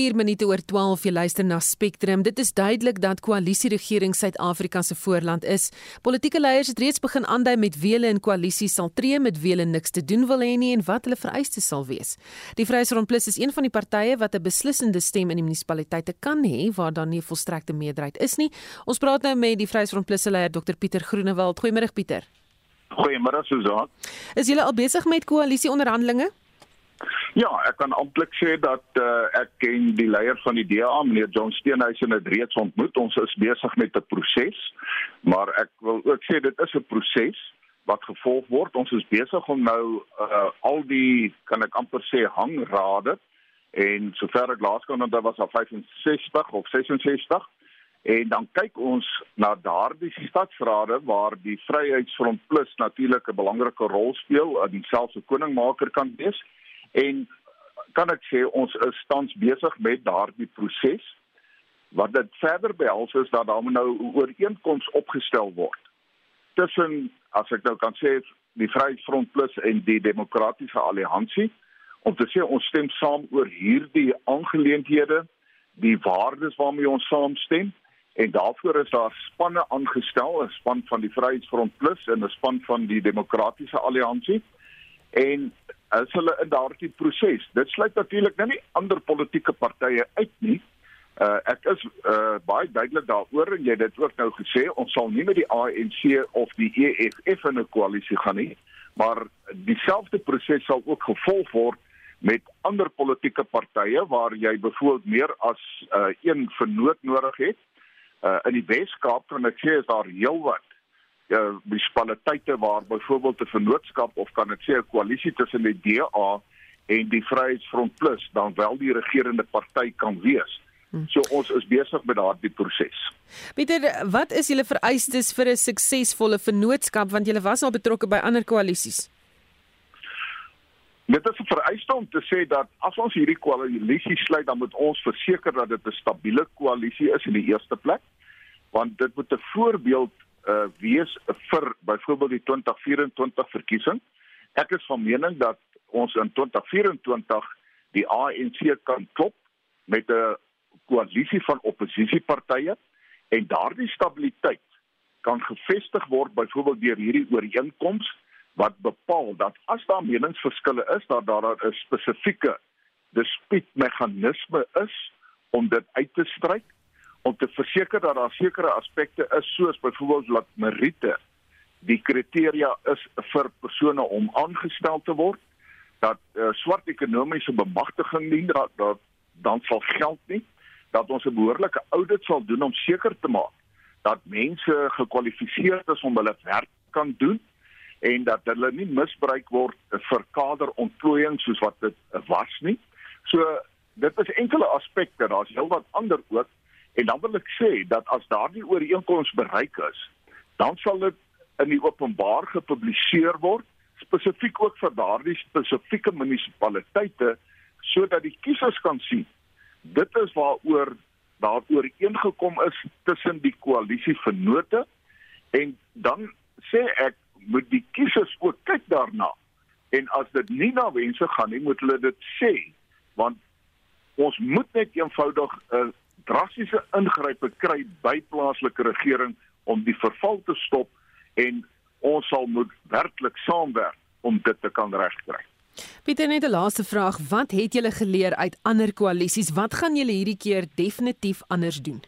4 minute oor 12 jy luister na Spectrum. Dit is duidelik dat koalisieregering Suid-Afrika se voorland is. Politieke leiers het reeds begin aandui met wie hulle in koalisie sal tree met wie hulle niks te doen wil hê nie en wat hulle vereistes sal wees. Die Vryheidsfront Plus is een van die partye wat 'n beslissende stem in die munisipaliteite kan hê waar daar nie 'n volstrekte meerderheid is nie. Ons praat nou met die Vryheidsfront Plus se leier Dr Pieter Groenewald. Goeiemôre Pieter. Goeiemôre Susan. Is julle al besig met koalisieonderhandelinge? Ja, ek kan amptelik sê dat uh, ek ken die leier van die DA, meneer John Steenhuisen het reeds ontmoet. Ons is besig met 'n proses, maar ek wil ook sê dit is 'n proses wat gevolg word. Ons is besig om nou uh, al die kan ek amper sê hangrade en sover ek laas kon onthou was al 65 of 66 en dan kyk ons na daardie stadsrade waar die Vryheidsfront Plus natuurlik 'n belangrike rol speel, uh, dieselfde koningmaker kan wees en kan ek sê ons is tans besig met daardie proses. Wat dit verder behels is dat daar nou ooreenkoms opgestel word tussen as ek nou kan sê die Vryheidsfront Plus en die Demokratiese Alliansie om te sê ons stem saam oor hierdie aangeleenthede die waardes waarmee ons saamstem. En daarvoor is daar spanne aangestel 'n span van die Vryheidsfront Plus en 'n span van die Demokratiese Alliansie. En as hulle in daardie proses. Dit sluit natuurlik nou nie ander politieke partye uit nie. Uh ek is uh baie duidelik daaroor en jy het dit ook nou gesê, ons sal nie met die ANC of die EFF in 'n koalisie gaan nie, maar dieselfde proses sal ook gevolg word met ander politieke partye waar jy byvoorbeeld meer as uh een vernoot nodig het. Uh in die Wes-Kaap kan ek sê is daar heelwat uh, munisipaliteite waar byvoorbeeld 'n vennootskap of kan dit sê 'n koalisie tussen die DA en die Vryheidsfront Plus dan wel die regerende party kan wees. Hmm. So ons is besig met daardie proses. Pieter, wat is julle vereistes vir 'n suksesvolle vennootskap want julle was al betrokke by ander koalisies? Dit is 'n vereiste om te sê dat as ons hierdie koalisie sluit, dan moet ons verseker dat dit 'n stabiele koalisie is in die eerste plek, want dit moet 'n voorbeeld uh, wees vir byvoorbeeld die 2024 verkiesing. Ek is van mening dat ons in 2024 die ANC kan klop met 'n koalisie van oppositiepartye en daardie stabiliteit kan gevestig word byvoorbeeld deur hierdie ooreenkoms wat bepaal dat as daar meningsverskille is dat daar 'n spesifieke dispuutmeganisme is om dit uit te stryk om te verseker dat daar sekere aspekte is soos byvoorbeeld dat meriete die kriteria is vir persone om aangestel te word dat uh, swart ekonomiese bemagtiging nie dat, dat dan sal geld nie dat ons 'n behoorlike audit sal doen om seker te maak dat mense gekwalifiseer is om hulle werk kan doen en dat hulle nie misbruik word vir kaderontplooiing soos wat dit was nie. So dit is enkele aspekte, daar's heelwat ander ook En dan wil ek sê dat as daardie ooreenkoms bereik is, dan sal dit in die openbaar gepubliseer word, spesifiek ook vir daardie spesifieke munisipaliteite sodat die kiesers kan sien. Dit is waaroor daar ooreengekom is tussen die koalisie vennote en dan sê ek moet die kiesers ook kyk daarna. En as dit nie na wense gaan nie, moet hulle dit sê want ons moet net eenvoudig 'n uh, drastiese ingrype kry by plaaslike regering om die verval te stop en ons sal moet werklik saamwerk om dit te kan regkry. Pieter net 'n laaste vraag, wat het julle geleer uit ander koalisies? Wat gaan julle hierdie keer definitief anders doen?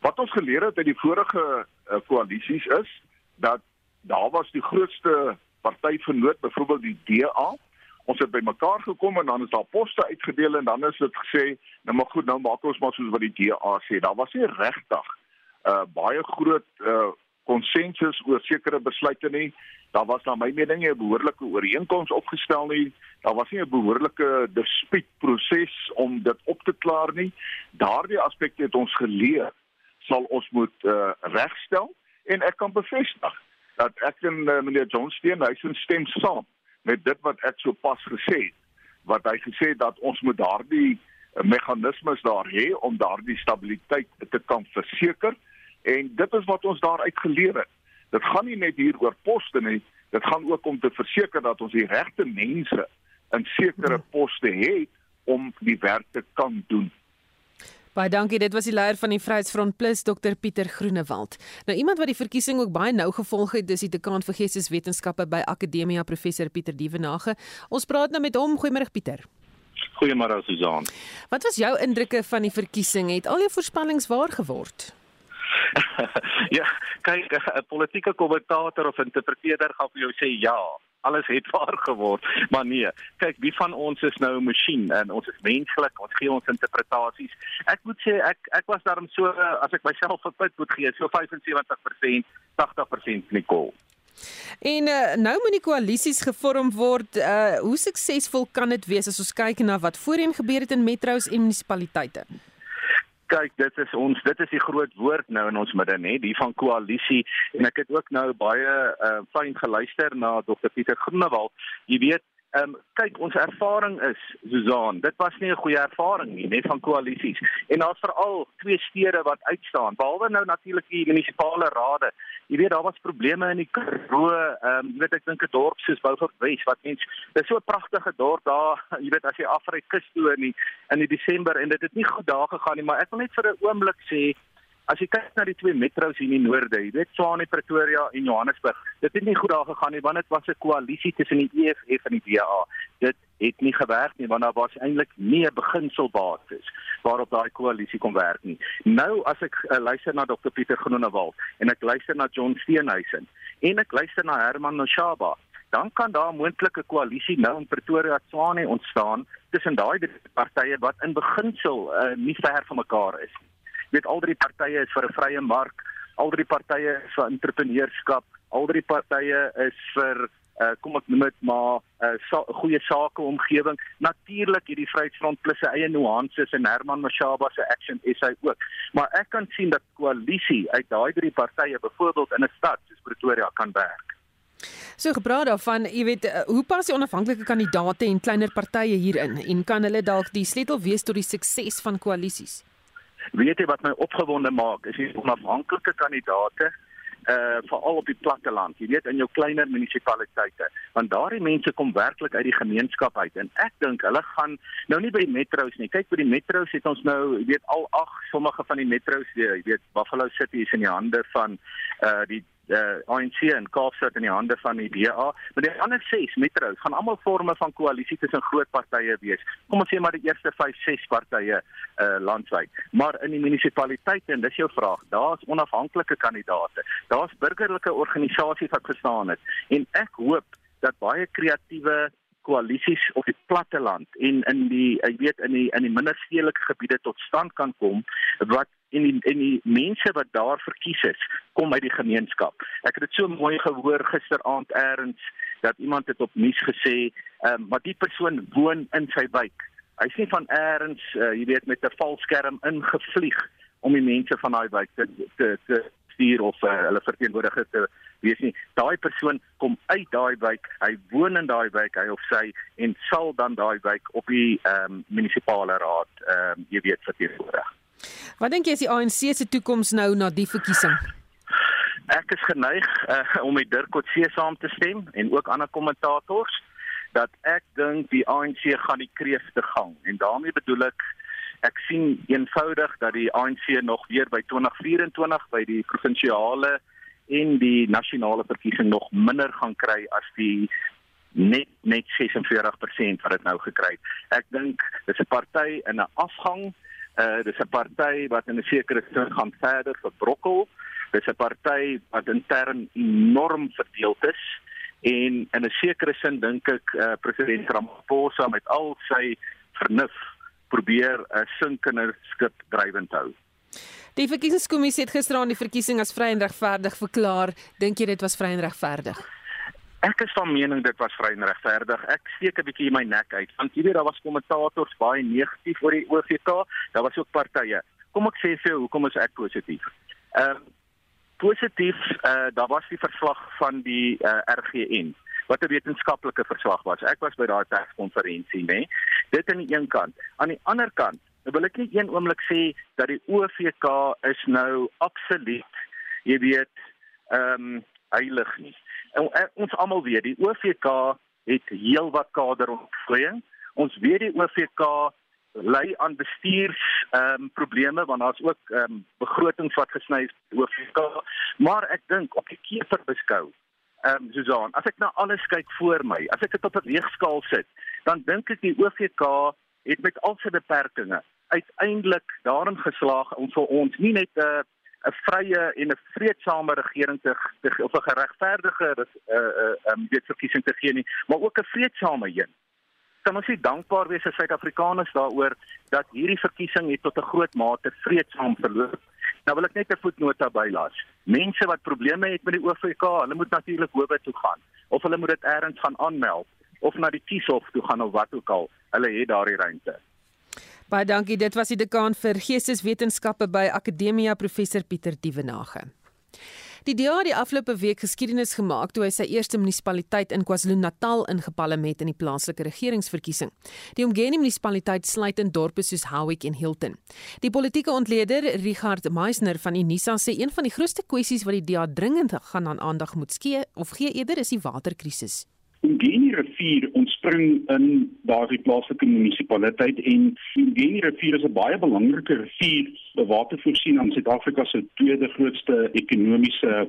Wat ons geleer het uit die vorige uh, koalisies is dat daar was die grootste party vernoot, byvoorbeeld die DA, ons het bymekaar gekom en dan is daar poste uitgedeel en dan is dit gesê nou maar goed nou maak ons maar soos wat die DA sê. Daar was nie regtig uh, baie groot uh, konsensus oor sekere besluite nie. Daar was na my mening 'n behoorlike ooreenkoms opgestel nie. Daar was nie 'n behoorlike dispuutproses om dit op te klaar nie. Daardie aspekte het ons geleer sal ons moet uh, regstel en ek kan bevestig dat ek en uh, meneer John Steen hy stem saam met dit wat ek sopas gesê het wat hy gesê dat ons moet daardie eh, meganismes daar hê om daardie stabiliteit te kan verseker en dit is wat ons daaruit geleer het. Dit gaan nie net hier oor poste nie, dit gaan ook om te verseker dat ons die regte mense in sekere poste het om die werk te kan doen. Baie dankie. Dit was die leier van die Vryheidsfront Plus, Dr Pieter Groenewald. Nou iemand wat die verkiesing ook baie nou gevolg het, dis die dekaan vir Geesteswetenskappe by Akademia, professor Pieter Dievenage. Ons praat nou met hom. Goeiemôre Pieter. Goeiemôre Susan. Wat was jou indrukke van die verkiesing? Het al jou voorspellings waar geword? ja, kyk, 'n politieke kommentator of interpreteerder gaan vir jou sê ja, alles het waar geword, maar nee. Kyk, wie van ons is nou 'n masjien en ons is menslik, ons gee ons interpretasies. Ek moet sê ek ek was daarom so as ek myself punt moet gee, so 75%, 80% Nicole. En uh, nou moet die koalisies gevorm word. Uh hoe suksesvol kan dit wees as ons kyk na wat voorheen gebeur het in metro's en munisipaliteite? Kyk dit is ons dit is die groot woord nou in ons midde nê die van koalisie en ek het ook nou baie uh, fyn geluister na Dr Pieter Groenewald jy weet Ehm um, kyk ons ervaring is Susan, dit was nie 'n goeie ervaring nie, net van koalisies. En daar's veral twee stede wat uitstaan, behalwe nou natuurlik die munisipale rade. Jy weet daar was probleme in die Karoo, ehm um, jy weet ek dink 'n dorp soos Beaufort Wes wat mens dis so 'n pragtige dorp daar, jy weet as jy afry kus toe in die in die Desember en dit het nie goed daar gegaan nie, maar ek wil net vir 'n oomblik sê As jy kyk na die twee metro's hier in die noorde, jy weet Tshwane, Pretoria en Johannesburg, dit het nie goed daar gegaan nie want dit was 'n koalisie tussen die EFF en die DA. Dit het nie gewerk nie want daar was eintlik nie 'n beginselbasis waarop daai koalisie kon werk nie. Nou as ek uh, luister na Dr Pieter Groenewald en ek luister na John Steenhuisen en ek luister na Herman Mashaba, dan kan daar moontlik 'n koalisie nou in Pretoria Tshwane ontstaan tussen daai partye wat in beginsel uh, nie ver van mekaar is nie weet al drie partye is vir 'n vrye mark, al drie partye is vir entrepreneurskap, al drie partye is vir uh, kom ek noem dit maar 'n uh, sa goeie sake omgewing. Natuurlik hierdie Vryheidsfront plus se eie nuances en Herman Mashaba se Action SA ook. Maar ek kan sien dat koalisie uit daai drie partye byvoorbeeld in 'n stad soos Pretoria kan werk. So gepraat daarvan, jy weet, uh, hoe pas die onafhanklike kandidaate en kleiner partye hierin en kan hulle dalk die sleutel wees tot die sukses van koalisies? Weet jy wat my opgewonde maak? Is die onafhanklike kandidaate uh veral op die platte land. Jy weet in jou kleiner munisipaliteite, want daardie mense kom werklik uit die gemeenskap uit en ek dink hulle gaan nou nie by die metro's nie. Kyk by die metro's het ons nou, jy weet al ag sommige van die metro's, jy weet Buffalo City is in die hande van uh die uh, ANC en Kaapstad in die hande van die DA, maar die ander 6 metro's gaan almal forme van koalisie tussen groot partye wees. Kom ons sê maar die eerste 5, 6 partye uh landwyd. Maar in die munisipaliteite en dis jou vraag, daar's onafhanklike kandidaate. Daar's burgerlike organisasies wat gestaan het en ek hoop dat baie kreatiewe koalisies op die platte land en in die jy weet in die in die minder stedelike gebiede tot stand kan kom wat en die en die mense wat daar verkies is kom uit die gemeenskap. Ek het dit so mooi gehoor gisteraand eers dat iemand het op nuus gesê, ehm um, maar die persoon woon in sy wijk. Hy's nie van eers uh, jy weet met 'n valskerm ingevlieg om die mense van daai wijk te te te stuur of uh, hulle verteenwoordiger te wees nie. Daai persoon kom uit daai wijk, hy woon in daai wijk, hy of sy en sal dan daai wijk op die ehm um, munisipale raad ehm um, jy weet verteenwoordig. Wat dink jy is die ANC se toekoms nou na die verkiesing? Ek is geneig uh, om met Dirk Coetzee saam te stem en ook ander kommentators dat ek dink die ANC gaan die kreefte gang en daarmee bedoel ek ek sien eenvoudig dat die ANC nog weer by 2024 by die provinsiale en die nasionale verkiesing nog minder gaan kry as die net net 46% wat dit nou gekry het. Ek dink dis 'n party in 'n afgang Uh dis 'n party wat in 'n sekere sin gaan verder verbrokkel. Dis 'n party wat intern enorm verdeeld is en in 'n sekere sin dink ek uh president Ramaphosa met al sy vernuf probeer 'n sinkende skip drywend hou. Die verkiesingskommissie het gister aan die verkiesing as vry en regverdig verklaar. Dink jy dit was vry en regverdig? Ek is van mening dit was vry en regverdig. Ek steek 'n bietjie my nek uit. Want weet daar was kommentators baie negatief oor die OVK. Daar was ook partye. Kom ek sê vir jou hoekom is ek positief? Ehm uh, positief, eh uh, daar was die verslag van die uh, eh, RGN wat 'n wetenskaplike verslag was. Ek was by daai perskonferensie, né? Nee? Dit aan die een kant. Aan die ander kant, wil ek net een oomblik sê dat die OVK is nou absoluut, jy weet, ehm um, heilig nie. En, en ons almal weet die OVK het heelwat kaderontplooiing. Ons weet die OVK lei aan bestuurs ehm um, probleme want daar's ook ehm um, begrotings wat gesny is FK maar ek dink op die keer beskou ehm um, Susan as ek na alles kyk voor my as ek dit op 'n weegskaal sit dan dink ek die OVK het met al sy beperkings uiteindelik daarin geslaag om vir ons nie net 'n uh, 'n vrye en 'n vredesame regering te, te of 'n geregverdige uh uh um wetverkiesing te gee nie, maar ook 'n vredesame een. Kan ons nie dankbaar wees as Suid-Afrikaners daaroor dat hierdie verkiesing het tot 'n groot mate vredesaam verloop? Nou wil ek net 'n voetnota bylaat. Mense wat probleme het met die OVK, hulle moet natuurlik howe toe gaan of hulle moet dit eers gaan aanmeld of na die kieshof toe gaan of wat ook al. Hulle het daardie ruimte. Baie dankie. Dit was die dekaan vir Geesteswetenskappe by Akademia Professor Pieter Dievenage. Die DA het die afgelope week geskiedenis gemaak toe hy sy eerste munisipaliteit in KwaZulu-Natal ingepalem het in die plaaslike regeringsverkiesing. Die omgewing munisipaliteit sluit in dorpe soos Howick en Hilton. Die politieke ontleder, Richard Meisner van Unisa sê een van die grootste kwessies wat die DA dringend gaan aan aandag moet skee of gee eerder is die waterkrisis. Die rivier ontspring in daardie plaaslike munisipaliteit en die rivier is 'n baie belangrike rivier vir watervoorsiening aan Suid-Afrika se tweede grootste ekonomiese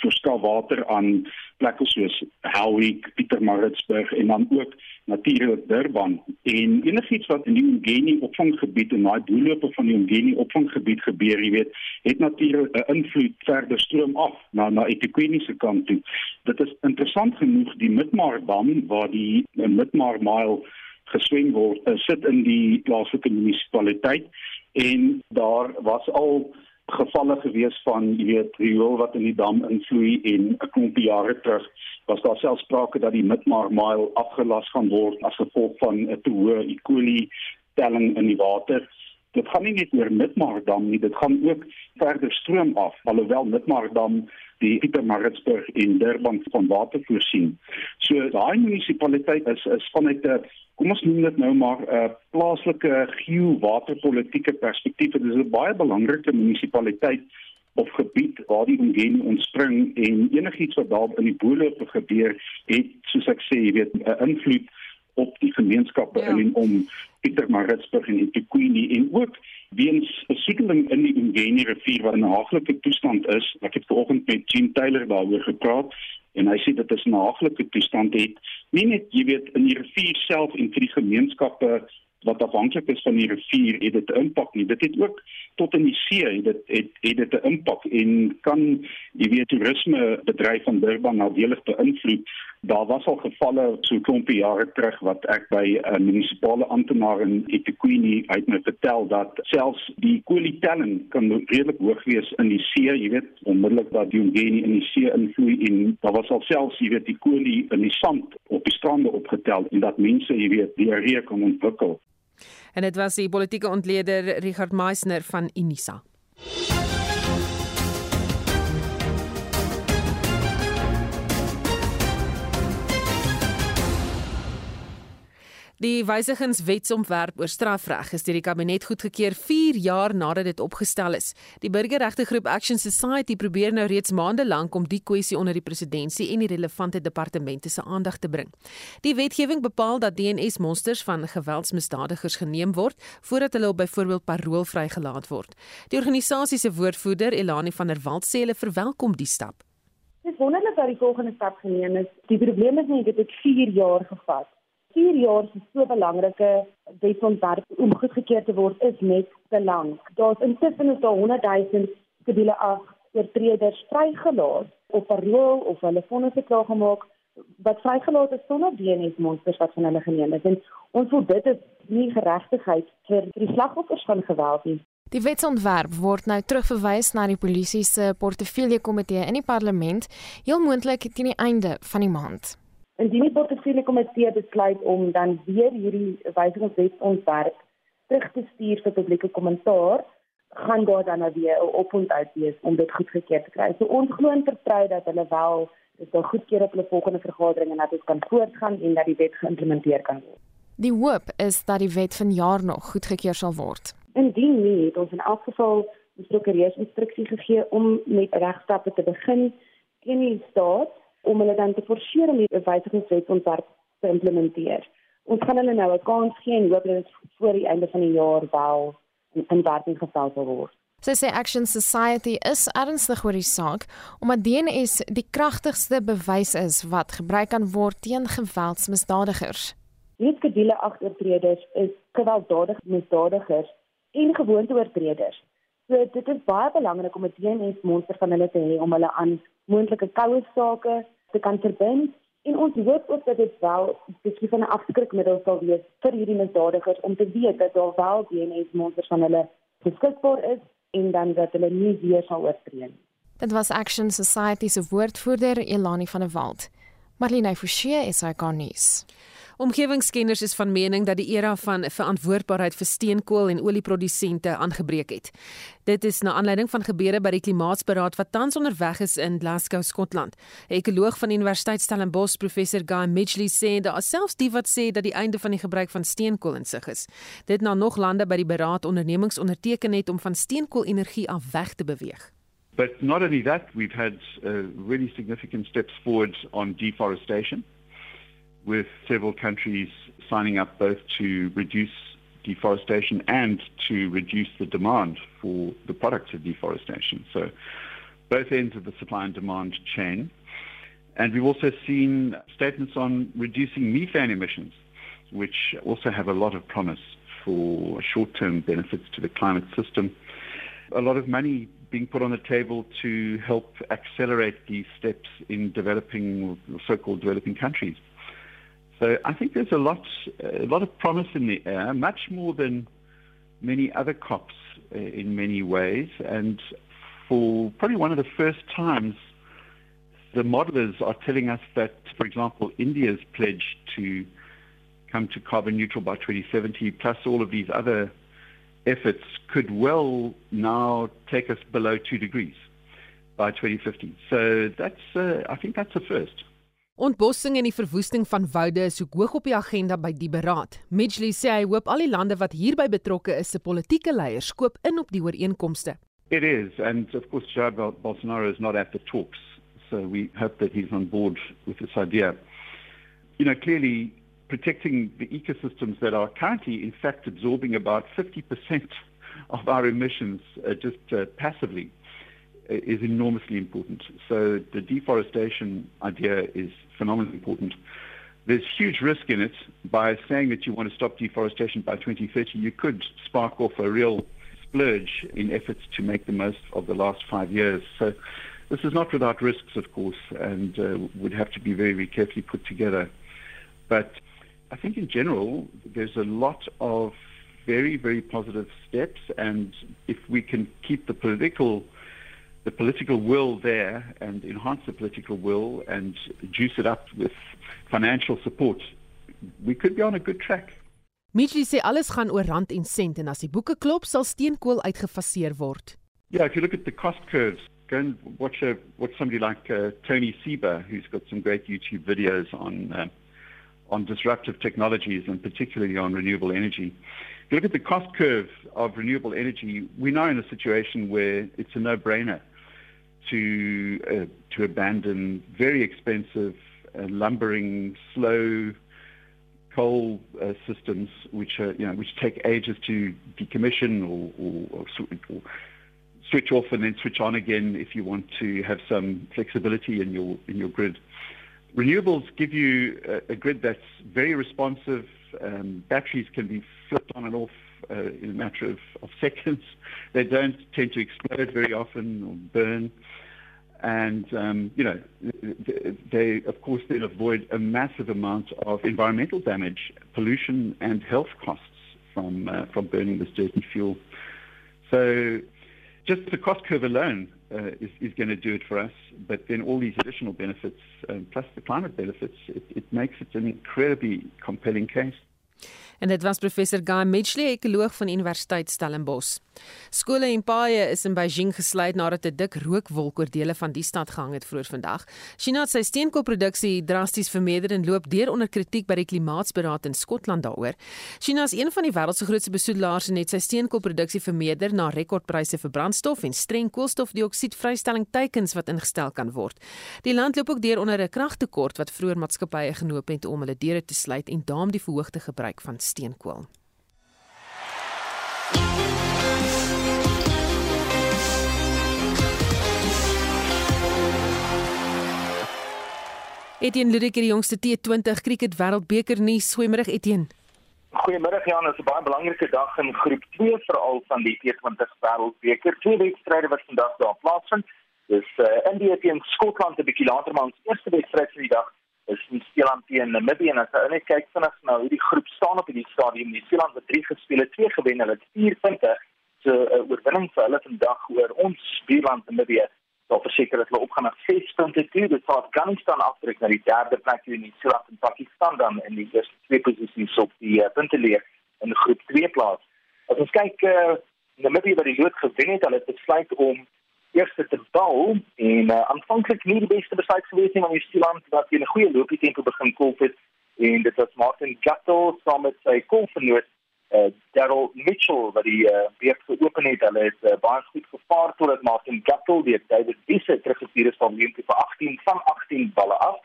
verskaf water aan plekke soos Howick, Pietermaritzburg en dan ook natuurlik Durban. En enigiets wat in die Umgeni opvanggebied en daai doellope van die Umgeni opvanggebied gebeur, jy weet, het natuurlik 'n invloed verder stroom af na na eThekwini se kant toe. Dit is interessant genoeg die Midmar dam waar die Midmar mile geswem word, sit in die plaaslike munisipaliteit en daar was al gevalle gewees van jy weet riool wat in die dam invloei en 'n klompie jare terug was daar selfs sprake dat die Midmar Mile afgelas gaan word as gevolg van 'n te hoë E. coli telling in die water. Dit gaan nie net oor Midmar Dam nie, dit gaan ook verder stroom af alhoewel Midmar Dam die Pietermaritzburg en Durban van water voorsien. So daai munisipaliteit is is vanuit 'n kom ons noem dit nou maar 'n uh, plaaslike geowaterpolitiese perspektief. Dit is 'n baie belangrike munisipaliteit of gebied waar die omgewing ontspring en enigiets wat daar in die boelope gebeur het soos ek sê jy weet 'n invloed op die gemeenskappe ja. in om Pietermaritzburg en eThekwini en ook weens besoedeling in die Umgeni rivier wat in 'n haaglike toestand is. Ek het vanoggend met Jean Taylor daaroor gepraat en hy sê dit is 'n haaglike toestand het nie net jy weet in die rivier self en vir die gemeenskappe wat afhanklik is van die rivier het dit 'n impak nie. Dit het ook tot in die see het dit het het dit 'n impak en kan jy weet toerisme bedryf van Durban nadelig beïnvloed. Daar was al gevalle so klompie jare terug wat ek by 'n uh, munisipale amptenaar in eThekwini uit my vertel dat selfs die kwaliteiten kan redelik hoog wees in die see jy weet onmiddellik dat die omgewing in die see invloei en daar was al selfs jy weet die kolie in die sand op die strande opgetel en dat mense jy weet diarree kan ontwikkel En dit was die politieke ontleder Richard Meisner van Unisa. Die wysigingswetsontwerp oor strafreg is deur die kabinet goedgekeur 4 jaar nadat dit opgestel is. Die burgerregtegroep Action Society probeer nou reeds maande lank om die kwessie onder die presidentskap en die relevante departemente se aandag te bring. Die wetgewing bepaal dat DNS-monsters van geweldsmisdadigers geneem word voordat hulle op byvoorbeeld parol vrygelaat word. Die organisasie se woordvoerder Elani van der Walt sê hulle verwelkom die stap. Dit wonderlik dat die volgende stap geneem is. Die probleem is nie dit het 4 jaar gevat 4 jaar is so belangrike wetsontwerp om goedgekeur te word is net te lank. Daar's intussen is daar 100 000 siviele oortreders vrygelaat op parol of hulle vonnisse klaar gemaak wat vrygelaat is sonder DNS monsters wat van hulle geneem is. En ons voel dit is nie geregtigheid vir die slagoffers van geweld nie. Die wetsontwerp word nou terugverwys na die polisie se portefeulje komitee in die parlement, heel moontlik teen die einde van die maand. Indien die portefeulje komitee besluit om dan weer hierdie wysigingswetsontwerp terug te stuur vir publieke kommentaar, gaan daar dan nou weer 'n oponthoud wees om dit goedgekeur te kry. So ons glo en vertrou dat hulle wel dit sal goedkeur op hulle volgende vergadering en dat dit kan voortgaan en dat die wet geïmplementeer kan word. Die hoop is dat die wet vanjaar nog goedgekeur sal word. Indien nie, het ons in elk geval die prokureurs instruksie gegee om met regstappe te begin teen die staat om hulle dan te forceer om die wysigingswetsontwerp te implementeer. Ons gaan hulle nou 'n kans gee en hoop dat dit voor die einde van die jaar wel in, in werking gestel sal word. Sy sê Action Society is ernstig oor die saak omdat DNS die kragtigste bewys is wat gebruik kan word teen geweldsmisdadigers. Die skedule agtertreders is gewelddadige misdadigers en gewoonteoortreders. So dit is baie belangrik om 'n DNS monster van hulle te hê om hulle aan moontlike koue sake te kan verbind en ons hoop ook dat dit wel 'n bietjie van 'n afskrikmiddel sal wees vir hierdie misdadigers om te weet dat daar wel DNS monsters van hulle beskikbaar is en dan dat hulle nie weer sal oortree nie. Dit was Action Society se woordvoerder Elani van der Walt. Marlene Forsie is hy gaan nuus. Omgewingskenners is van mening dat die era van verantwoordbaarheid vir steenkool en olieprodusente aangebreek het. Dit is na aanleiding van gebeure by die klimaatsberaad wat tans onderweg is in Glasgow, Skotland. 'n Ekoloog van Universiteit Stellenbosch, professor Guy Midgley sê dat selfs die wat sê dat die einde van die gebruik van steenkool insig is, dit na nog lande by die beraad ondernemings onderteken het om van steenkoolenergie af weg te beweeg. But not only that, we've had uh, really significant steps forward on deforestation. With several countries signing up both to reduce deforestation and to reduce the demand for the products of deforestation. So both ends of the supply and demand chain. And we've also seen statements on reducing methane emissions, which also have a lot of promise for short-term benefits to the climate system. A lot of money being put on the table to help accelerate these steps in developing, so-called developing countries. So I think there's a lot, a lot of promise in the air, much more than many other COPs uh, in many ways. And for probably one of the first times, the modelers are telling us that, for example, India's pledge to come to carbon neutral by 2070, plus all of these other efforts, could well now take us below two degrees by 2050. So that's, uh, I think that's a first. Ontbossing en die verwoesting van woude is ook hoog op die agenda by die beraad. Midgley sê hy hoop al die lande wat hierby betrokke is se politieke leiers koop in op die ooreenkomste. It is and of course Jair Bolsonaro is not at the talks. So we hope that he's on board with this idea. You know, clearly protecting the ecosystems that are currently in fact absorbing about 50% of our emissions uh, just uh, passively is enormously important. So the deforestation idea is phenomenally important. There's huge risk in it. By saying that you want to stop deforestation by 2030, you could spark off a real splurge in efforts to make the most of the last five years. So this is not without risks, of course, and uh, would have to be very, very carefully put together. But I think in general, there's a lot of very, very positive steps, and if we can keep the political the political will there and enhance the political will and juice it up with financial support, we could be on a good track. Mitchell sê alles gaan oor rand en sent en as die boeke klop sal steenkool uitgefaseer word. Yeah, if you look at the cost curves, go and watch a watch somebody like uh, Tony Sieber who's got some great YouTube videos on uh, on disruptive technologies and particularly on renewable energy. If you look at the cost curve of renewable energy, we're now in a situation where it's a no-brainer to uh, to abandon very expensive uh, lumbering, slow coal uh, systems, which are you know which take ages to decommission or, or, or, or, switch off and then switch on again if you want to have some flexibility in your in your grid. Renewables give you a, a grid that's very responsive. Um, batteries can be flipped on and off uh, in a matter of, of seconds. They don't tend to explode very often or burn. And, um, you know, they, of course, then avoid a massive amount of environmental damage, pollution, and health costs from, uh, from burning this dirty fuel. So just the cost curve alone uh, is, is going to do it for us. But then all these additional benefits, um, plus the climate benefits, it, it makes it an incredibly compelling case. En dit was professor Guy Mitchley, ekoloog van Universiteit Stellenbosch. Skole en paaie is in Beijing gesluit nadat 'n dik rookwolk oor dele van die stad gehang het vroeër vandag. China het sy steenkoolproduksie drasties vermeerder en loop deur onder kritiek by die Klimaatsberaad in Skotland daaroor. China is een van die wêreld se grootste besoedelaars en het sy steenkoolproduksie vermeerder na rekordpryse vir brandstof en streng koolstofdioksiedvrystelling teikens wat ingestel kan word. Die land loop ook deur onder 'n kragtekort wat vroeër maatskappye genoop het om hulle deure te sluit en daarom die verhoogde gebruik van steenkool. Etienne Ludik die jongste T20 cricket wêreldbeker nuus. Goeiemôre Etienne. Goeiemôre Jan, dit is 'n baie belangrike dag in groep 2 veral van die T20 wêreldbeker. Twee wedstryde wat vandag daar plaasvind. Dis uh, India teen Skotland 'n bietjie later maar ons eerste wedstryd van die dag is New Zealand teen Namibië en as jy net kyk vinnig nou hoe die groep staan op hierdie stadium. New Zealand het 3 gespeel, 2 gewen, hulle het 4 punte. So 'n uh, oorwinning vir hulle vandag oor ons buurland Namibië sal verseker dat hulle opgaan na 6 punte toe. Dit sal Afghanistan afdruk na die derde plek die Suid en Pakistan dan in die eerste twee posisies op die uh, punteleer in groep 2 plaas. As ons kyk uh, Namibië wat die lood gewen het, hulle het besluit om eerste te bou en uh, aanvanklik nie die beste besluit gewees nie want die Suid wat in 'n goeie loopie tempo begin kolf het en dit was Martin Gatto saam met sy kolfgenoot uh, Daryl Mitchell wat die uh, beurt geopen het. Hulle het uh, baie goed gevaar totdat Martin Gatto weer David Wisse teruggestuur is van Wimpie vir 18 van 18 balle af.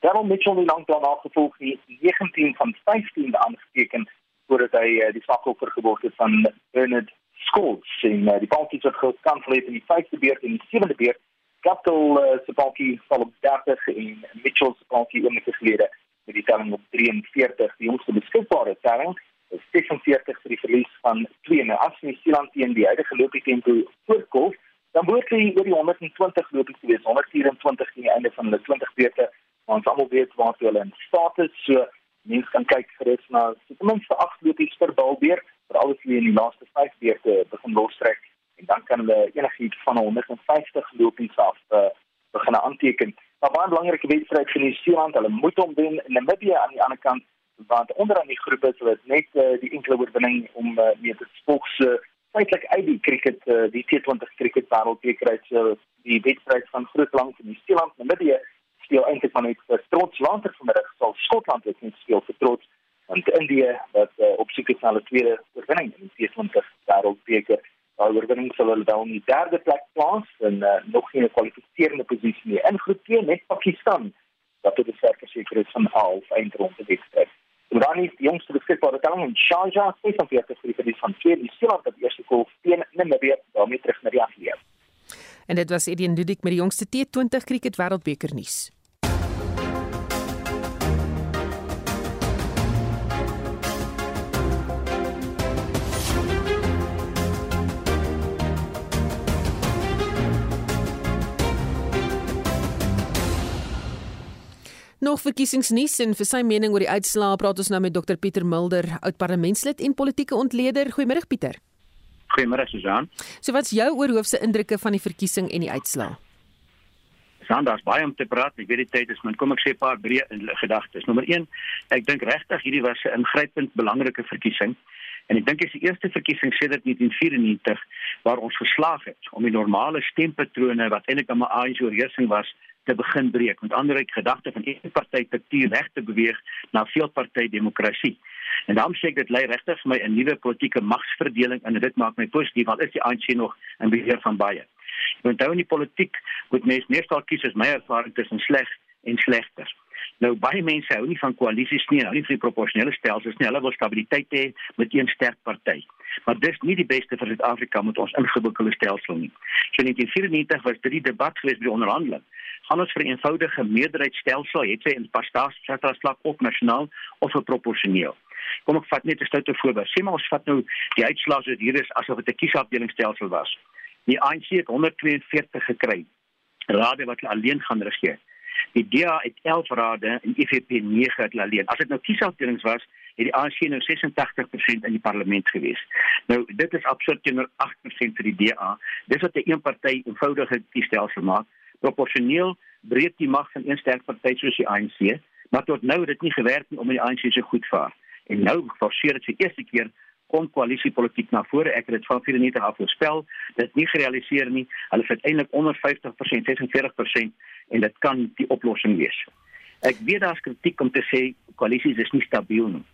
Daryl Mitchell het lank daarna gevolg die 19 van 15 aangeteken voordat hy uh, die slagoffer geword het van Bernard Scholes en uh, die balkies wat gekantel het in die vyfde beurt en die sewende beurt. Gatto uh, se balkie val op 30 en Mitchell se balkie oomlikke gelede met die telling op 43 die jongste beskikbare telling is 46 vir die verlies van 2 nou as New Zealand teen die huidige loopie tempo voorkom dan moet hy oor die 120 lopies wees 124 teen die einde van hulle 20 beurte ons almal weet waar hulle in staat is. So mense kan kyk gerus na ten minste 8 lopies per balbeer vir wie in die laaste 5 beurte begin lostrek en dan kan hulle enigiets van 150 lopies af uh, begin aanteken. Maar baie belangrike wedstryd vir New Zealand hulle moet hom wen Namibië aan die ander kant want onderaan die groep is dit net uh, die enkele oorwinning om uh, mee te spog se uh, feitelik uit die cricket uh, die T20 cricket wêreldbeker uit so die wedstryd van groot New Zealand en Namibië speel eintlik maar net vir trots later vanmiddag sal Skotland ook net speel en India wat uh, op soek is na 'n tweede oorwinning in die T20 wêreldbeker Daar oorwinning sal hulle dan die derde plek plaas en uh, nog geen kwalifiserende posisie nie. In groep 2 met Pakistan wat tot die verseker is van half eindronde wedstryd. Dan is die jongste beskikbare telling in Sharjah 46 vir die van 2 die Seeland wat eerste golf teen Namibië daarmee terug na die afleer. En dit was Edien Ludik met die jongste T20 cricket wêreldbeker nuus. Nog verkiesingsnuus en vir sy mening oor die uitslae praat ons nou met Dr Pieter Mulder, oud parlementslid en politieke ontleder. Goeiemôre Pieter. Goeiemôre Susan. So wat's jou oorhoofse indrukke van die verkiesing en die uitslae? Susan, daar's baie om te praat. Ek weet die tyd is min. Kom ek sê 'n paar breë gedagtes. Nommer 1, ek dink regtig hierdie was 'n ingrypend belangrike verkiesing. En ek dink dit is die eerste verkiesing sedert 1994 waar ons geslaag het om die normale stempatrone wat eintlik 'n ANC oorheersing was te begin breek. Met ander woorde, gedagte van een party tektuur reg te beweeg na veelparty demokrasie. En daarom sê ek dit lei regtig vir my 'n nuwe politieke magsverdeling en dit maak my positief want is die ANC nog in beheer van baie. Want nou in die politiek moet mens meestal kies as my ervaring tussen sleg en slegter. Nou baie mense hou nie van koalisies nie, hou nie van die proporsionele stelsels nie. Hulle wil stabiliteit hê met een sterk party. Maar dis nie die beste vir Suid-Afrika met ons ingewikkelde stelsel nie. So in 1994 was dit die debat geweest by die onderhandeling gaan ons vir 'n eenvoudige meerderheidsstelsel, het sy in pastasiestraatslag op nasionaal of vir proporsioneel. Kom ek vat net 'n stoute voorbeeld. Sê maar ons vat nou die uitslae so hier is asof dit 'n kiesafdelingsstelsel was. Die ANC het 142 gekry. Rade wat alleen gaan regeer. Die DA het 11 rade en IFP 9 het alleen. As dit nou kiesafdelings was, het die ANC nou 86% in die parlement gewees. Nou dit is absurd teenoor 8% vir die DA. Dis wat 'n een party eenvoudige kiesstelsel maak proporsioneel breek die mag van een sterk party soos die ANC, maar tot nou het dit nie gewerk nie om die ANC se goed vaar. en nou forceer dit vir eerste keer kom koalisiepolitiek na vore. Ek het dit van 94 af voorspel. Dit nie gerealiseer nie. Hulle is uiteindelik onder 50%, 46% en dit kan die oplossing wees. Ek weet daar's kritiek om te sê koalisies is nie stabiel nie.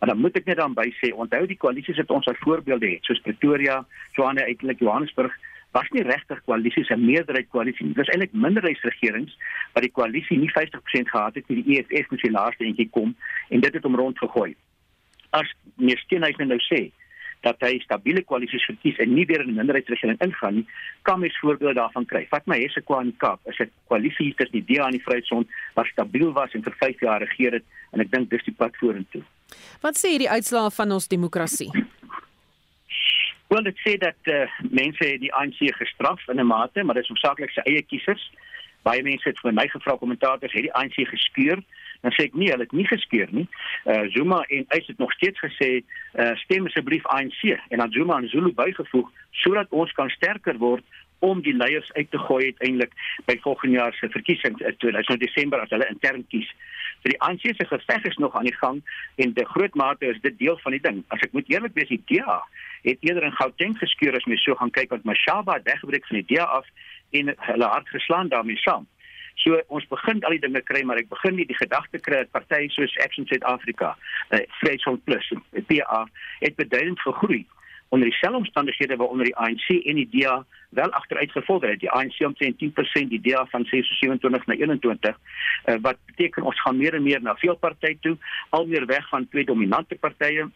Maar dan moet ek net dan by sê, onthou die koalisies wat ons as voorbeelde het, soos Pretoria, Johannesburg, uiteindelik Johannesburg, was nie regtig koalisies en meerderheid koalisie nie. Dit was eintlik minderheidsregerings wat die koalisie nie 50% gehad het nie. Die EFF moes die laaste eentjie kom en dit het hom rondgegooi as meneer Steenhuisen nou, nou sê dat hy stabiele koalisies verkies en nie weer in 'n minderheidsregering ingaan nie, kan mens voorbeelde daarvan kry. Vat my Hessequa in Kaap, is 'n koalisie tussen die DA en die Vryheidsfront wat stabiel was en vir 5 jaar regeer het en ek dink dis die pad vorentoe. Wat sê hierdie uitslae van ons demokrasie? Wel dit sê dat uh, mense die ANC gestraf in 'n mate, maar dit is hoofsaaklik sy eie kiesers. Baie mense het vir my gevra kommentators het die ANC geskeur dan sê ek nee, hulle het nie geskeur nie. Uh Zuma en hy het nog steeds gesê uh stem asseblief ANC en dan Zuma en Zulu bygevoeg sodat ons kan sterker word om die leiers uit te gooi uiteindelik by volgende jaar se verkiesings in 2000 Desember as hulle intern kies. So die ANC se geveg is nog aan die gang en de groot mate is dit deel van die ding. As ek moet eerlik wees, die DA het eerder in Gauteng geskeur as mens so gaan kyk want Mashaba het weggebreek van die DA af en hulle hart geslaan daarmee saam. So ons begin al die dinge kry, maar ek begin nie die gedagte kry dat partye soos Action South Africa, eh uh, Freedom Plus, die PA het beduidend gegroei onder dieselfde omstandighede waaronder die ANC en die DA wel agteruit gevolg het. Die ANC omtrent 10%, die DA van 27 na 21, uh, wat beteken ons gaan meer en meer na veel partye toe, al meer weg van twee dominante partye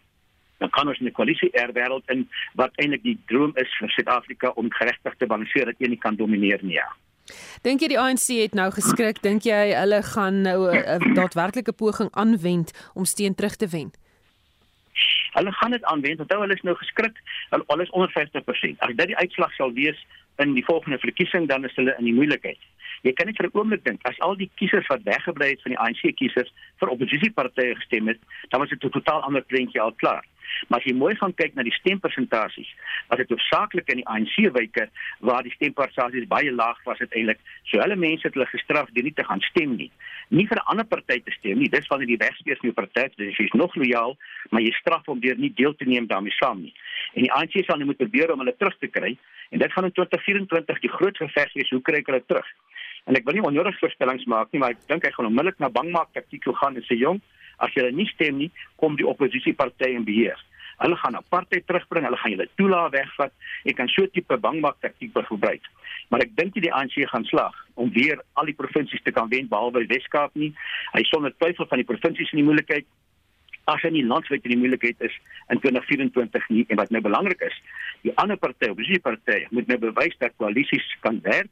dan kan ons in 'n koalisie erwêreld in wat eintlik die droom is vir Suid-Afrika om geregtig te balanseer dat een nie kan domineer nie. Ja. Dink jy die ANC het nou geskrik? Dink jy hulle gaan nou 'n daadwerklike poging aanwend om steen terug te wen? Hulle gaan dit aanwend. Onthou hulle is nou geskrik. Hulle alles onder 50%. As dit die uitslag sal wees in die volgende verkiesing, dan is hulle in die moeilikheid. Jy kan net vir 'n oomblik dink, as al die kiesers wat weggebly het van die ANC kiesers vir oppositiepartye gestem het, dan was dit 'n totaal ander prentjie al klaar. Maar as jy mooi gaan kyk na die stempersentasies, was dit hoofsaaklik in die ANC-wyke waar die stempersentasies baie laag was uiteindelik. So hulle mense het hulle gestraf deur nie te gaan stem nie. Nie vir 'n ander party te stem nie. Dis wanneer die wegspeers nie party is, dis jy's nog lojaal, maar jy straf hom deur nie deel te neem daarmee saam nie. En die ANC sal nou moet probeer om hulle terug te kry en dit gaan in 2024 die groot geveg wees. Hoe kry ek hulle terug? En ek wil nie onnodig voorspellings maak nie, maar ek dink hy gaan onmiddellik na bangmaak taktiek toe gaan en sê jong, As jy nie stem nie, kom die oppositiepartye in beheer. Hulle gaan apartheid terugbring, hulle gaan julle toelae wegvat. Ek kan so tipe bangmak taktiek gebruik. Maar ek dink die ANC gaan slag om weer al die provinsies te kan wen behalwe Wes-Kaap nie. Hy sonder twyfel van die provinsies in die moeilikheid as hy nie landwyd in die moeilikheid is in 2024 nie en wat nou belangrik is, die ander partye, oppositiepartye, moet nou bewys dat koalisies kan werk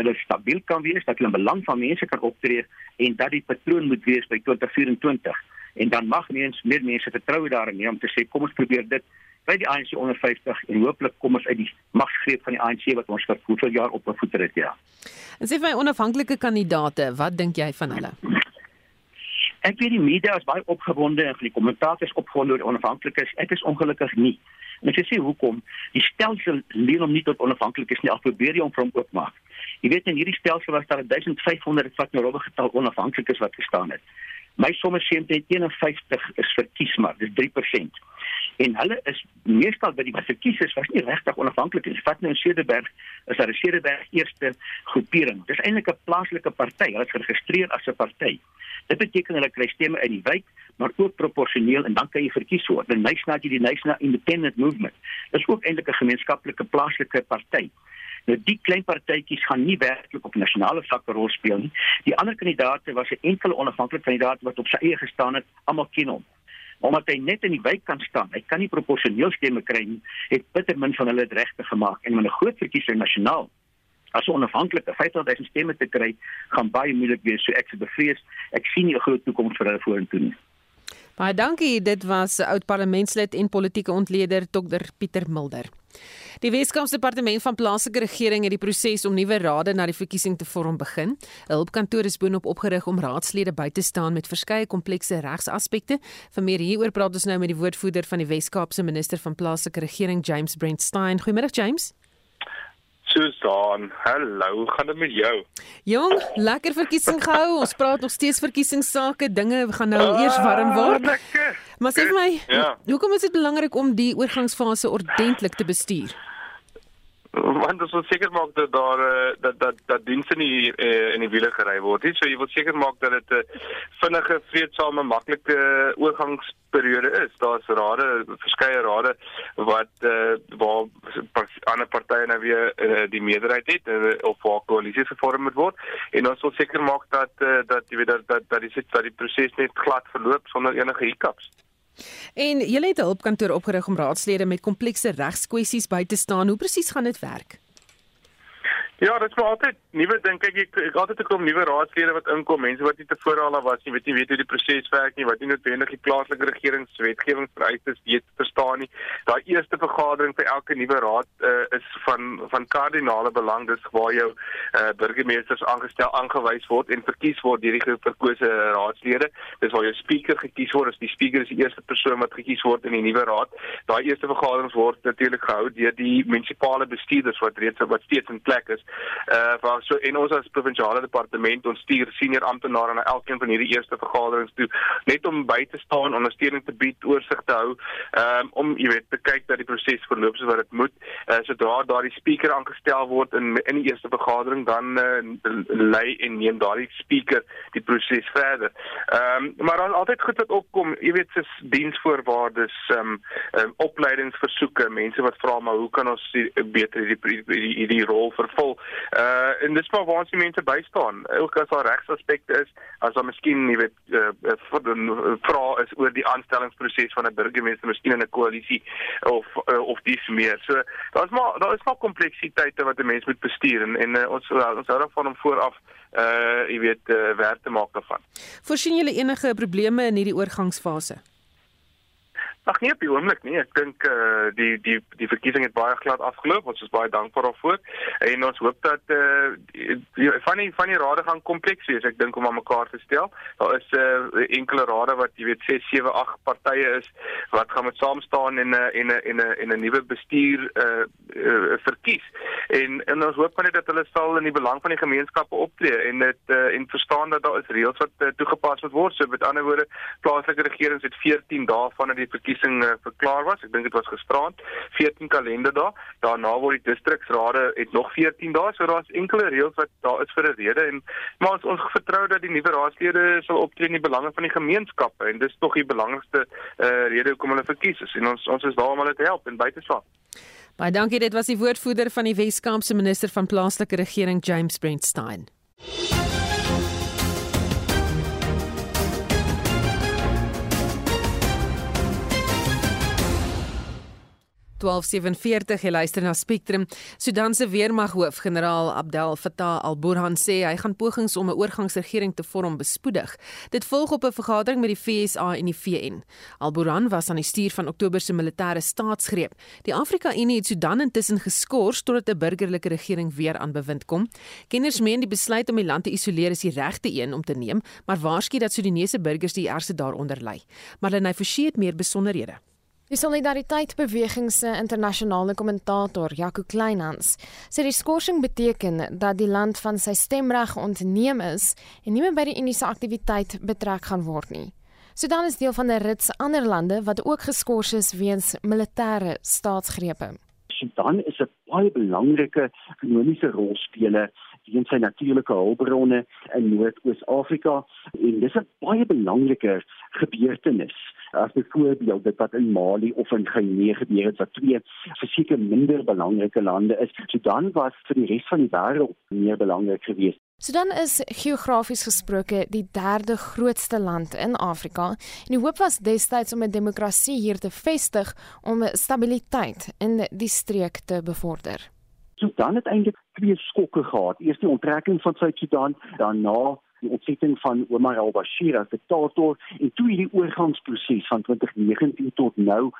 hulle stabiel kan wees, dat hulle in belang van mense kan optree en dat die patroon moet wees by 2024. En dan mag mens meer mense vertrou daarin om te sê kom ons probeer dit by die ANC onder 50 en hooplik kom ons uit die magsgreep van die ANC wat ons vir hoeveel jaar op bevoet het ja. En sê vir my onafhanklike kandidaate, wat dink jy van hulle? Ek weet die media is baie opgewonde en die kommentators opgewonde oor onafhanklikes. Ek is ongelukkig nie. En ek sê hoekom? Die stelsel leen hom nie tot onafhanklikes nie. Al probeer jy hom van oopmaak. Jy weet in hierdie stelsel was daar 1500 wat nou robbe getal onafhanklikes wat gestaan het. My somme sê omtrent 51 is verkies maar, dis 3%. En hulle is meestal by die verkiesers was nie regtig onafhanklik nie. Vat nou in Cederberg, is daar 'n Cederberg eerste groepering. Dis eintlik 'n plaaslike party. Hulle is geregistreer as 'n party. Dit beteken hulle kry stemme uit die wijk, maar ook proporsioneel en dan kan jy verkies word. Die National die National Independent Movement. Dit is ook eintlik 'n gemeenskaplike plaaslike party. Nou die klein partytjies gaan nie werklik op nasionale vlak 'n rol speel nie. Die ander kandidaate was 'n enkele onafhanklike kandidaat wat op sy eie gestaan het, almal ken hom. Omdat hy net in die wijk kan staan, hy kan nie proporsioneel stemme kry nie, het bitter min van hulle dit regte gemaak en met 'n groot verkiesing nasionaal as onafhanklike 50000 stemme te kry, gaan baie moeilik wees. So ek se bevrees, ek sien nie 'n groot toekoms vir hulle vorentoe nie. Baie dankie. Dit was oud parlementslid en politieke ontleder Dr Pieter Mulder. Die Weskaapse Departement van Plaaslike Regering het die proses om nuwe rade na die verkiesing te vorm begin. 'n Hulpkantoor is boonop opgerig om raadslede by te staan met verskeie komplekse regsaspekte. Vir meer hieroor praat ons nou met die woordvoerder van die Weskaapse Minister van Plaaslike Regering, James Brent Stein. Goeiemôre James. Susan, hallo, gaan dit met jou? Jong, lekker verkiesing gehou. Ons praat nog steeds verkiesingssake. Dinge gaan nou Ah, eers warm word. Lekker. Maar sê vir my, Ja. hoekom is dit belangrik om die oorgangsfase ordentlik te bestuur? Want ons wil seker maak dat daar eh, dat dat dat dienste nie uh, in die wiele gery word nie. So jy wil seker maak dat dit 'n uh, vinnige, vreedsame, maklike oorgangsperiode is. Daar's rade, verskeie rade wat uh, waar ander partye nou weer uh, die meerderheid het uh, of waar koalisies gevorm moet word. En ons wil seker maak dat uh, dat jy weet dat dat dat die dat die proses net glad verloop sonder enige hiccups. En jy het 'n hulpkantoor opgerig om raadslede met komplekse regskwessies by te staan. Hoe presies gaan dit werk? Ja, dit is maar altyd nuwe ding. Kyk, ek ek altyd 'n klomp nuwe raadslede wat inkom, mense wat nie tevore al was nie, weet nie weet hoe die proses werk nie, wat nie noodwendig die plaaslike regeringswetgewing vereistes weet verstaan nie. Daai eerste vergadering vir elke nuwe raad uh, is van van kardinale belang. Dis waar jou uh, burgemeesters aangestel aangewys word en verkies word deur die verkose raadslede. Dis waar jou speaker gekies word. Dis die speaker is die eerste persoon wat gekies word in die nuwe raad. Daai eerste vergaderings word natuurlik gehou deur die munisipale bestuurders wat reeds wat steeds in plek is uh waar so en ons as provinsiale departement ons stuur senior amptenare na elkeen van hierdie eerste vergaderings toe net om by te staan ondersteuning te bied oorsig te hou um, om jy weet te kyk dat die proses verloop soos wat dit moet. Uh, sodra daardie speaker aangestel word in in die eerste vergadering dan uh, lei en neem daardie speaker die proses verder. Um, maar dan altyd goed wat opkom jy weet soos diensvoorwaardes um, um, opleidingsversoeke mense wat vra maar hoe kan ons die, beter hierdie hierdie rol vervul Uh en dis maar waar ons die mense bystaan. Ook as daar regsaspekte is, as daar miskien, jy weet, uh, uh vra is oor die aanstellingsproses van 'n burgemeester, miskien in 'n koalisie of uh, of dis meer. So daar's maar daar is maar kompleksiteite wat 'n mens moet bestuur en en uh, ons uh, ons hou daarvan om vooraf uh jy weet uh, werk te maak daarvan. Voorsien julle enige probleme in hierdie oorgangsfase? Ag nee op die oomblik nie. Ek dink eh uh, die die die verkiesing het baie glad afgeloop. Ons is baie dankbaar daarvoor en ons hoop dat eh uh, van die van die rade gaan kompleks wees. Ek dink om aan mekaar te stel. Daar is eh uh, enkele rade wat jy weet 6, 7, 8 partye is wat gaan met saam staan en 'n en 'n en 'n 'n nuwe bestuur eh uh, uh, verkies. En en ons hoop net dat hulle sal in die belang van die gemeenskappe optree en dit eh uh, en verstaan dat daar is reëls wat uh, toegepas moet word. So met ander woorde, plaaslike regerings het 14 dae vanaf die verkiesing uh, verklaar was. Ek dink dit was gisteraand, 14 kalenderdae. Daarna word die distriksrade het nog 14 dae, so daar's enkele reëls wat daar is vir 'n rede en maar ons ons vertrou dat die nuwe raadslede sal optree in die belange van die gemeenskappe en dis tog die belangrikste uh, rede hoekom hulle verkies is. En ons ons is daar om hulle te help en by te staan. Baie dankie, dit was die woordvoerder van die Wes-Kaapse minister van plaaslike regering James Brentstein. 1247 jy luister na Spectrum. Sudan se weermaghoof, generaal Abdel Fattah al-Burhan sê hy gaan pogings om 'n oorgangsregering te vorm bespoedig. Dit volg op 'n vergadering met die FSA en die VN. Al-Burhan was aan die stuur van Oktober se militêre staatsgreep. Die Afrika-Unie het Sudan intussen geskort totdat 'n burgerlike regering weer aan bewind kom. Kenners meen die besluit om die land te isoleer is die regte een om te neem, maar waarsku dat Sudanese burgers die ergste daaronder ly. Marlene Forsie het meer besonderhede. Die Solidariteitsbeweging se internasionale kommentator, Jaco Kleinhans, sê die skorsing beteken dat die land van sy stemreg ontneem is en nie meer by die Unie se aktiwiteit betrek gaan word nie. Sudan is deel van 'n rits ander lande wat ook geskort is weens militêre staatsgrepe. Sudan is 'n baie belangrike ekonomiese rolspeler weens sy natuurlike hulpbronne in Noord-Oos-Afrika en dis 'n baie belangrike gebeurtenis as byvoorbeeld dit wat in Mali of in Guinea gebeur het wat twee verseker minder belangrike lande is. Sudan was vir die res van die wêreld meer belangrik geweest. Sudan is geografies gesproke die derde grootste land in Afrika en die hoop was destyds om 'n demokrasie hier te vestig om stabiliteit in die streek te bevorder. Sudan het eintlik twee skokke gehad. Eers die onttrekking van Suid-Sudan, daarna die ontsetting van Omar al-Bashir as diktator en toe hierdie oorgangsproses van 2019 tot nou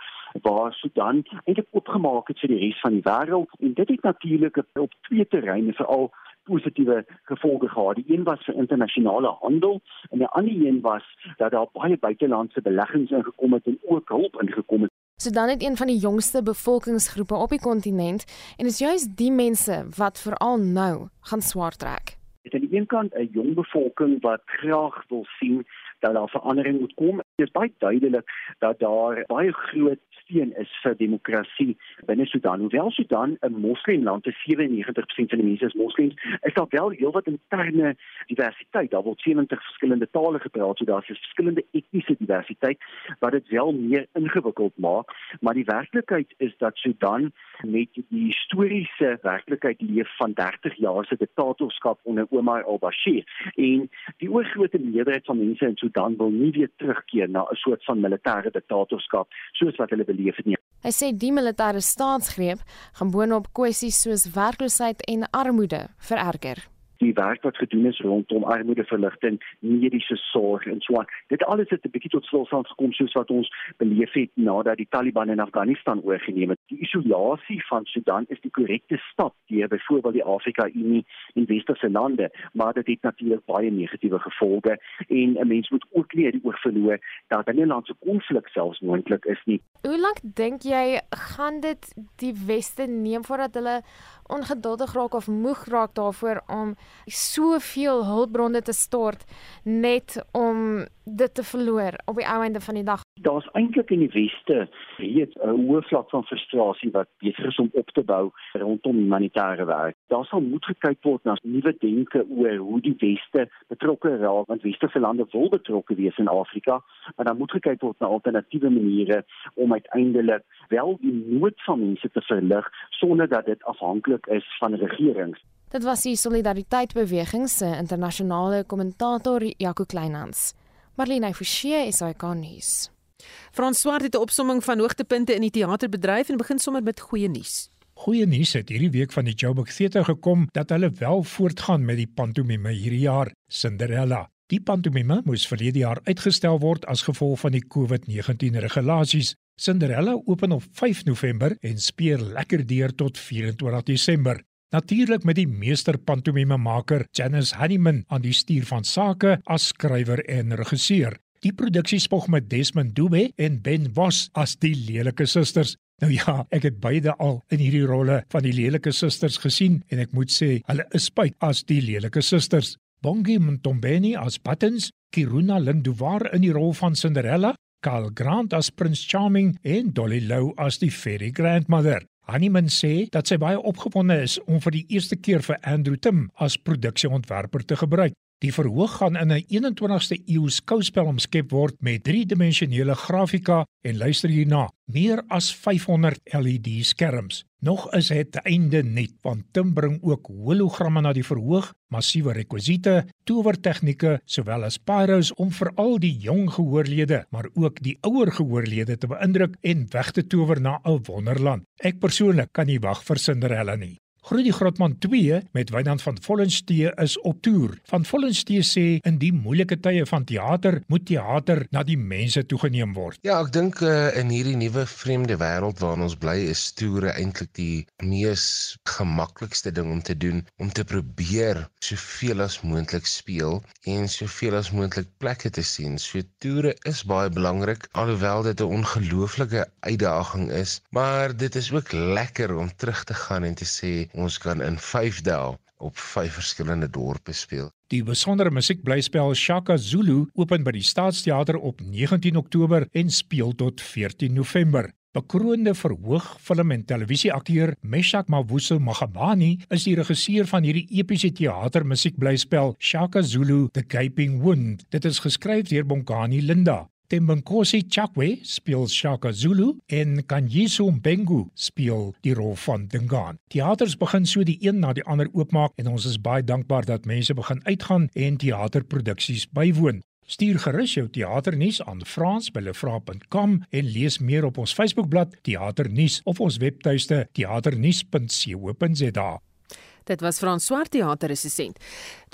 waar Sudan eintlik opgemaak het vir die res van die wêreld en dit het natuurlik op twee terreine veral positiewe gevolge gehad. Die een was vir internasionale handel en die ander een was dat daar baie buitelandse beleggings ingekom het en ook hulp ingekom het Sudan het een van die jongste bevolkingsgroepe op die kontinent en is juis die mense wat veral nou gaan swaar trek. Dit is aan die een kant 'n jong bevolking wat graag wil sien dat daar verandering moet kom. Dit is baie duidelik dat daar baie groot steun is vir demokrasie binne Sudan. Hoewel Sudan 'n moslimland is, 97% van die mense is moslems, is daar wel heelwat interne diversiteit. Daar word 70 verskillende tale gepraat, so daar is verskillende etniese diversiteit wat dit wel meer ingewikkeld maak, maar die werklikheid is dat Sudan met die historiese werklikheid leef van 30 jaar se diktatorskap onder Omar al-Bashir en die oorgrootste meerderheid van mense in Sudan wil nie weer terugkeer na 'n soort van militêre diktatorskap soos wat hulle beleef het nie. Hy sê die militêre staatsgreep gaan boonop kwessies soos werkloosheid en armoede vererger die werk wat gedoen is rondom armoedeverligting, mediese sorg en so aan. Dit alles het 'n bietjie tot stilstand gekom soos wat ons beleef het nadat die Taliban in Afghanistan oorgeneem het. Die isolasie van Sudan is die korrekte stap deur byvoorbeeld die Afrika Unie en westerse lande, maar dit het natuurlik baie negatiewe gevolge en 'n mens moet ook nie die oog verloor dat binnelandse konflik selfs moontlik is nie. Hoe lank dink jy gaan dit die weste neem voordat hulle ongeduldig raak of moeg raak daarvoor om soveel hulpbronne te stort net om dit te verloor op die ou einde van die dag. Daar's eintlik in die weste reeds 'n hoë vlak van frustrasie wat besig is om op te bou rondom humanitêre werk. Daar sal moet gekyk word na nuwe denke oor hoe die weste betrokke raak want westerse lande wil betrokke wees in Afrika, maar dan moet gekyk word na alternatiewe maniere om uiteindelik wel die nood van mense te verlig sonder dat dit afhanklik is van regerings. Dit was die Solidariteit Beweging se internasionale kommentator Jaco Kleinhans. Marlene Forsie is hy kan nuus. Frans Swart het 'n opsomming van hoogtepunte in die teaterbedryf en begin sommer met goeie nuus. Goeie nuus het hierdie week van die Joburg Theater gekom dat hulle wel voortgaan met die pantomime hierdie jaar, Cinderella. Die pantomime moes verlede jaar uitgestel word as gevolg van die COVID-19 regulasies. Cinderella open op 5 November en speel lekker deur tot 24 Desember. Natuurlik met die meester pantomime maker Janice Honeyman aan die stuur van sake as skrywer en regisseur. Die produksie spog met Desmond Dube en Ben Vos as die lelike susters. Nou ja, ek het beide al in hierdie rolle van die lelike susters gesien en ek moet sê, hulle is spyt as die lelike susters. Bongi Mtombeni as Buttons, Kiruna Linduvar in die rol van Cinderella, Karl Grant as Prince Charming en Dolly Lou as die fairy grandmother. Honeyman sê dat sy baie opgewonde is om vir die eerste keer vir Andrew Tim as produksieontwerper te gebruik. Die verhoog gaan in 'n 21ste eeu skouspel omskep word met driedimensionele grafika en luister hierna, meer as 500 LED skerms. Nog is dit einde net want Tim bring ook hologramme na die verhoog, massiewe rekwisiete, towertegnieke sowel as pyros om veral die jong gehoorlede, maar ook die ouer gehoorlede te beïndruk en weg te tower na 'n wonderland. Ek persoonlik kan nie wag vir Cinderella nie. Groetie Grotman 2 met Wynand van Vollenstee is op toer. Van Vollenstee sê in die moeilike tye van teater moet teater na die mense toegeneem word. Ja, ek dink uh, in hierdie nuwe vreemde wêreld waarin ons bly is toere eintlik die mees gemaklikste ding om te doen om te probeer soveel as moontlik speel en soveel as moontlik plekke te sien. So toere is baie belangrik alhoewel dit 'n ongelooflike uitdaging is, maar dit is ook lekker om terug te gaan en te sê ons kan in 5 dae op 5 verskillende dorpe speel. Die besondere musiekblyspel Shaka Zulu open by die Staatsteater op 19 Oktober en speel tot 14 November. Bekroonde verhoog film en televisieakteur Meshak Mavuso Magabani is die regisseur van hierdie epiese teatermusiekblyspel Shaka Zulu The Gaping Wound. Dit is geskryf deur Bonkani Linda. Tembonkosi Chakwe speel Shaka Zulu en Kanyiso Mbengu speel die rol van Dingaan. Teaters begin so die een na die ander oopmaak en ons is baie dankbaar dat mense begin uitgaan en teaterproduksies bywoon. Stuur gerus jou teaternuus aan frans@lefra.com en lees meer op ons Facebookblad Teaternuus of ons webtuiste teaternuus.co.za. Dit was Frans Swart teaterresensent.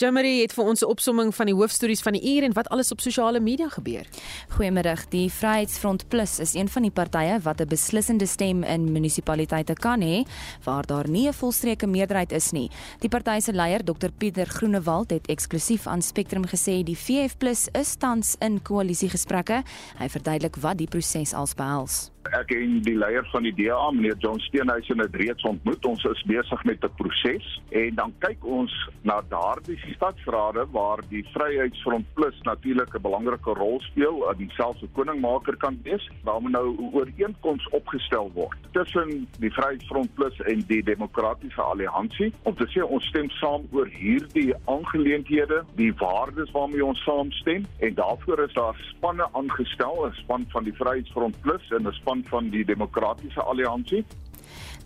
Jamari het vir ons 'n opsomming van die hoofstories van die uur en wat alles op sosiale media gebeur. Goeiemiddag. Die Vryheidsfront Plus is een van die partye wat 'n beslissende stem in munisipaliteite kan hê waar daar nie 'n volstreeke meerderheid is nie. Die party se leier, Dr Pieter Groenewald, het eksklusief aan Spectrum gesê die VF Plus is tans in koalisiegesprekke. Hy verduidelik wat die proses als behels. Ek en die leier van die DA, meneer John Steenhuisen het reeds ontmoet. Ons is besig met 'n proses en dan kyk ons na daardie stadsrade waar die Vryheidsfront Plus natuurlik 'n belangrike rol speel, in dieselfde koningmaker kan wees. Daar moet nou 'n ooreenkoms opgestel word tussen die Vryheidsfront Plus en die Demokratiese Alliansie om te sê ons stem saam oor hierdie aangeleenthede, die waardes waarmee ons saamstem en daarvoor is daar spanne aangestel, 'n span van die Vryheidsfront Plus en 'n span van die Demokratiese Alliansie.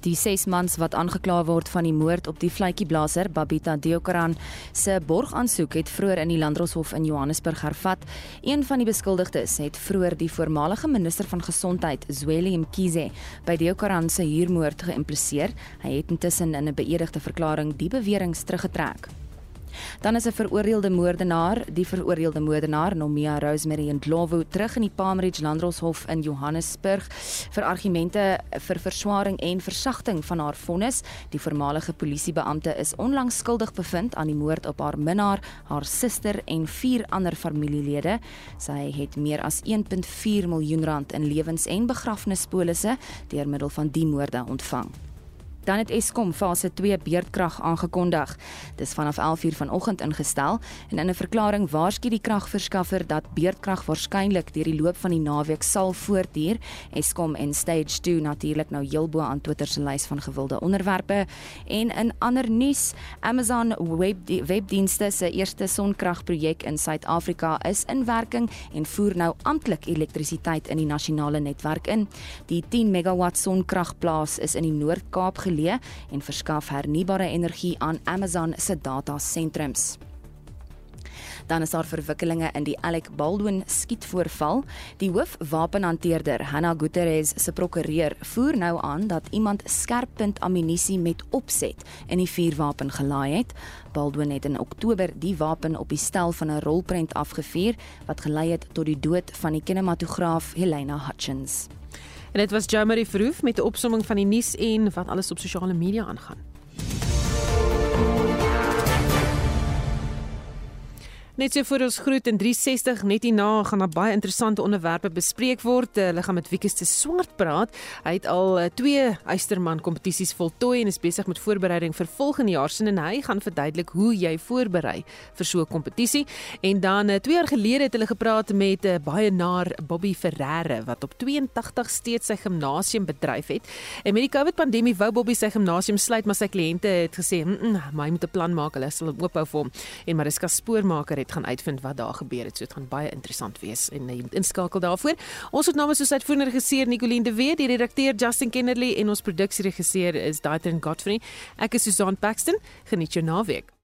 Die ses mans wat aangekla word van die moord op die vletjieblaser Babita Deokaran se borgaansoek het vroeër in die Landdroshof in Johannesburg hervat. Een van die beskuldigdes het vroeër die voormalige minister van gesondheid, Zweli Mkhize, by Deokaran se huurmoord geïmpliseer. Hy het intussen in 'n beëdigde verklaring die beweringe teruggetrek. Dan is 'n veroordeelde moordenaar, die veroordeelde moordenaar Nomia Rosemary Ndlovu terug in die Palmridge Landdroshof in Johannesburg vir argumente vir verswaring en versagting van haar vonnis. Die voormalige polisiebeampte is onlangs skuldig bevind aan die moord op haar minnaar, haar suster en vier ander familielede. Sy het meer as 1.4 miljoen rand in lewens- en begrafnispolisse deur middel van die moorde ontvang. Dan het Eskom fase 2 beurtkrag aangekondig. Dis vanaf 11:00 vanoggend ingestel en in 'n verklaring waarsku die kragverskaffer dat beurtkrag waarskynlik deur die loop van die naweek sal voortduur. Eskom en Stage 2 natuurlik nou heelbo aan Twitter se lys van gewilde onderwerpe. En in ander nuus, Amazon Web Webdienste se eerste sonkragprojek in Suid-Afrika is in werking en voer nou amptelik elektrisiteit in die nasionale netwerk in. Die 10 megawatt sonkragplaas is in die Noord-Kaap geleë en verskaf hernubare energie aan Amazon se datasentrums. Dan is daar verwikkelinge in die Alec Baldwin skietvoorval. Die hoofwapenhanteerder, Hannah Gutierrez se prokureur, voer nou aan dat iemand skerppunt ammunisie met opset in die vuurwapen gelaai het. Baldwin het in Oktober die wapen op die stel van 'n rolprent afgevuur wat gelei het tot die dood van die kinematograaf Helena Hutchins. En dit was Jamari Verhoef met 'n opsomming van die nuus en wat alles op sosiale media aangaan. Net so vir ons groet in 360 net hierna gaan daar baie interessante onderwerpe bespreek word. Hulle gaan met Wieke se swart praat. Hy het al uh, twee Eysterman kompetisies voltooi en is besig met voorbereiding vir volgende jaar se en hy gaan verduidelik hoe jy voorberei vir so 'n kompetisie. En dan 2 uh, jaar gelede het hulle gepraat met 'n baie naar Bobby Ferreira wat op 82 steeds sy gimnasium bedryf het. En met die COVID pandemie wou Bobby sy gimnasium sluit, maar sy kliënte het gesê, "Mmm, -mm, hy moet 'n plan maak. Hulle sal oophou vir hom." En Mariska Spoormaker het gaan uitvind wat daar gebeur het. So dit gaan baie interessant wees en jy moet inskakel daarvoor. Ons het namens soos uitvoerende regisseur Nicoline de Wet, die redakteur Justin Kennedy en ons produksieregisseur is Daitrin Godfrey. Ek is Susan Paxton. Geniet jou naweek.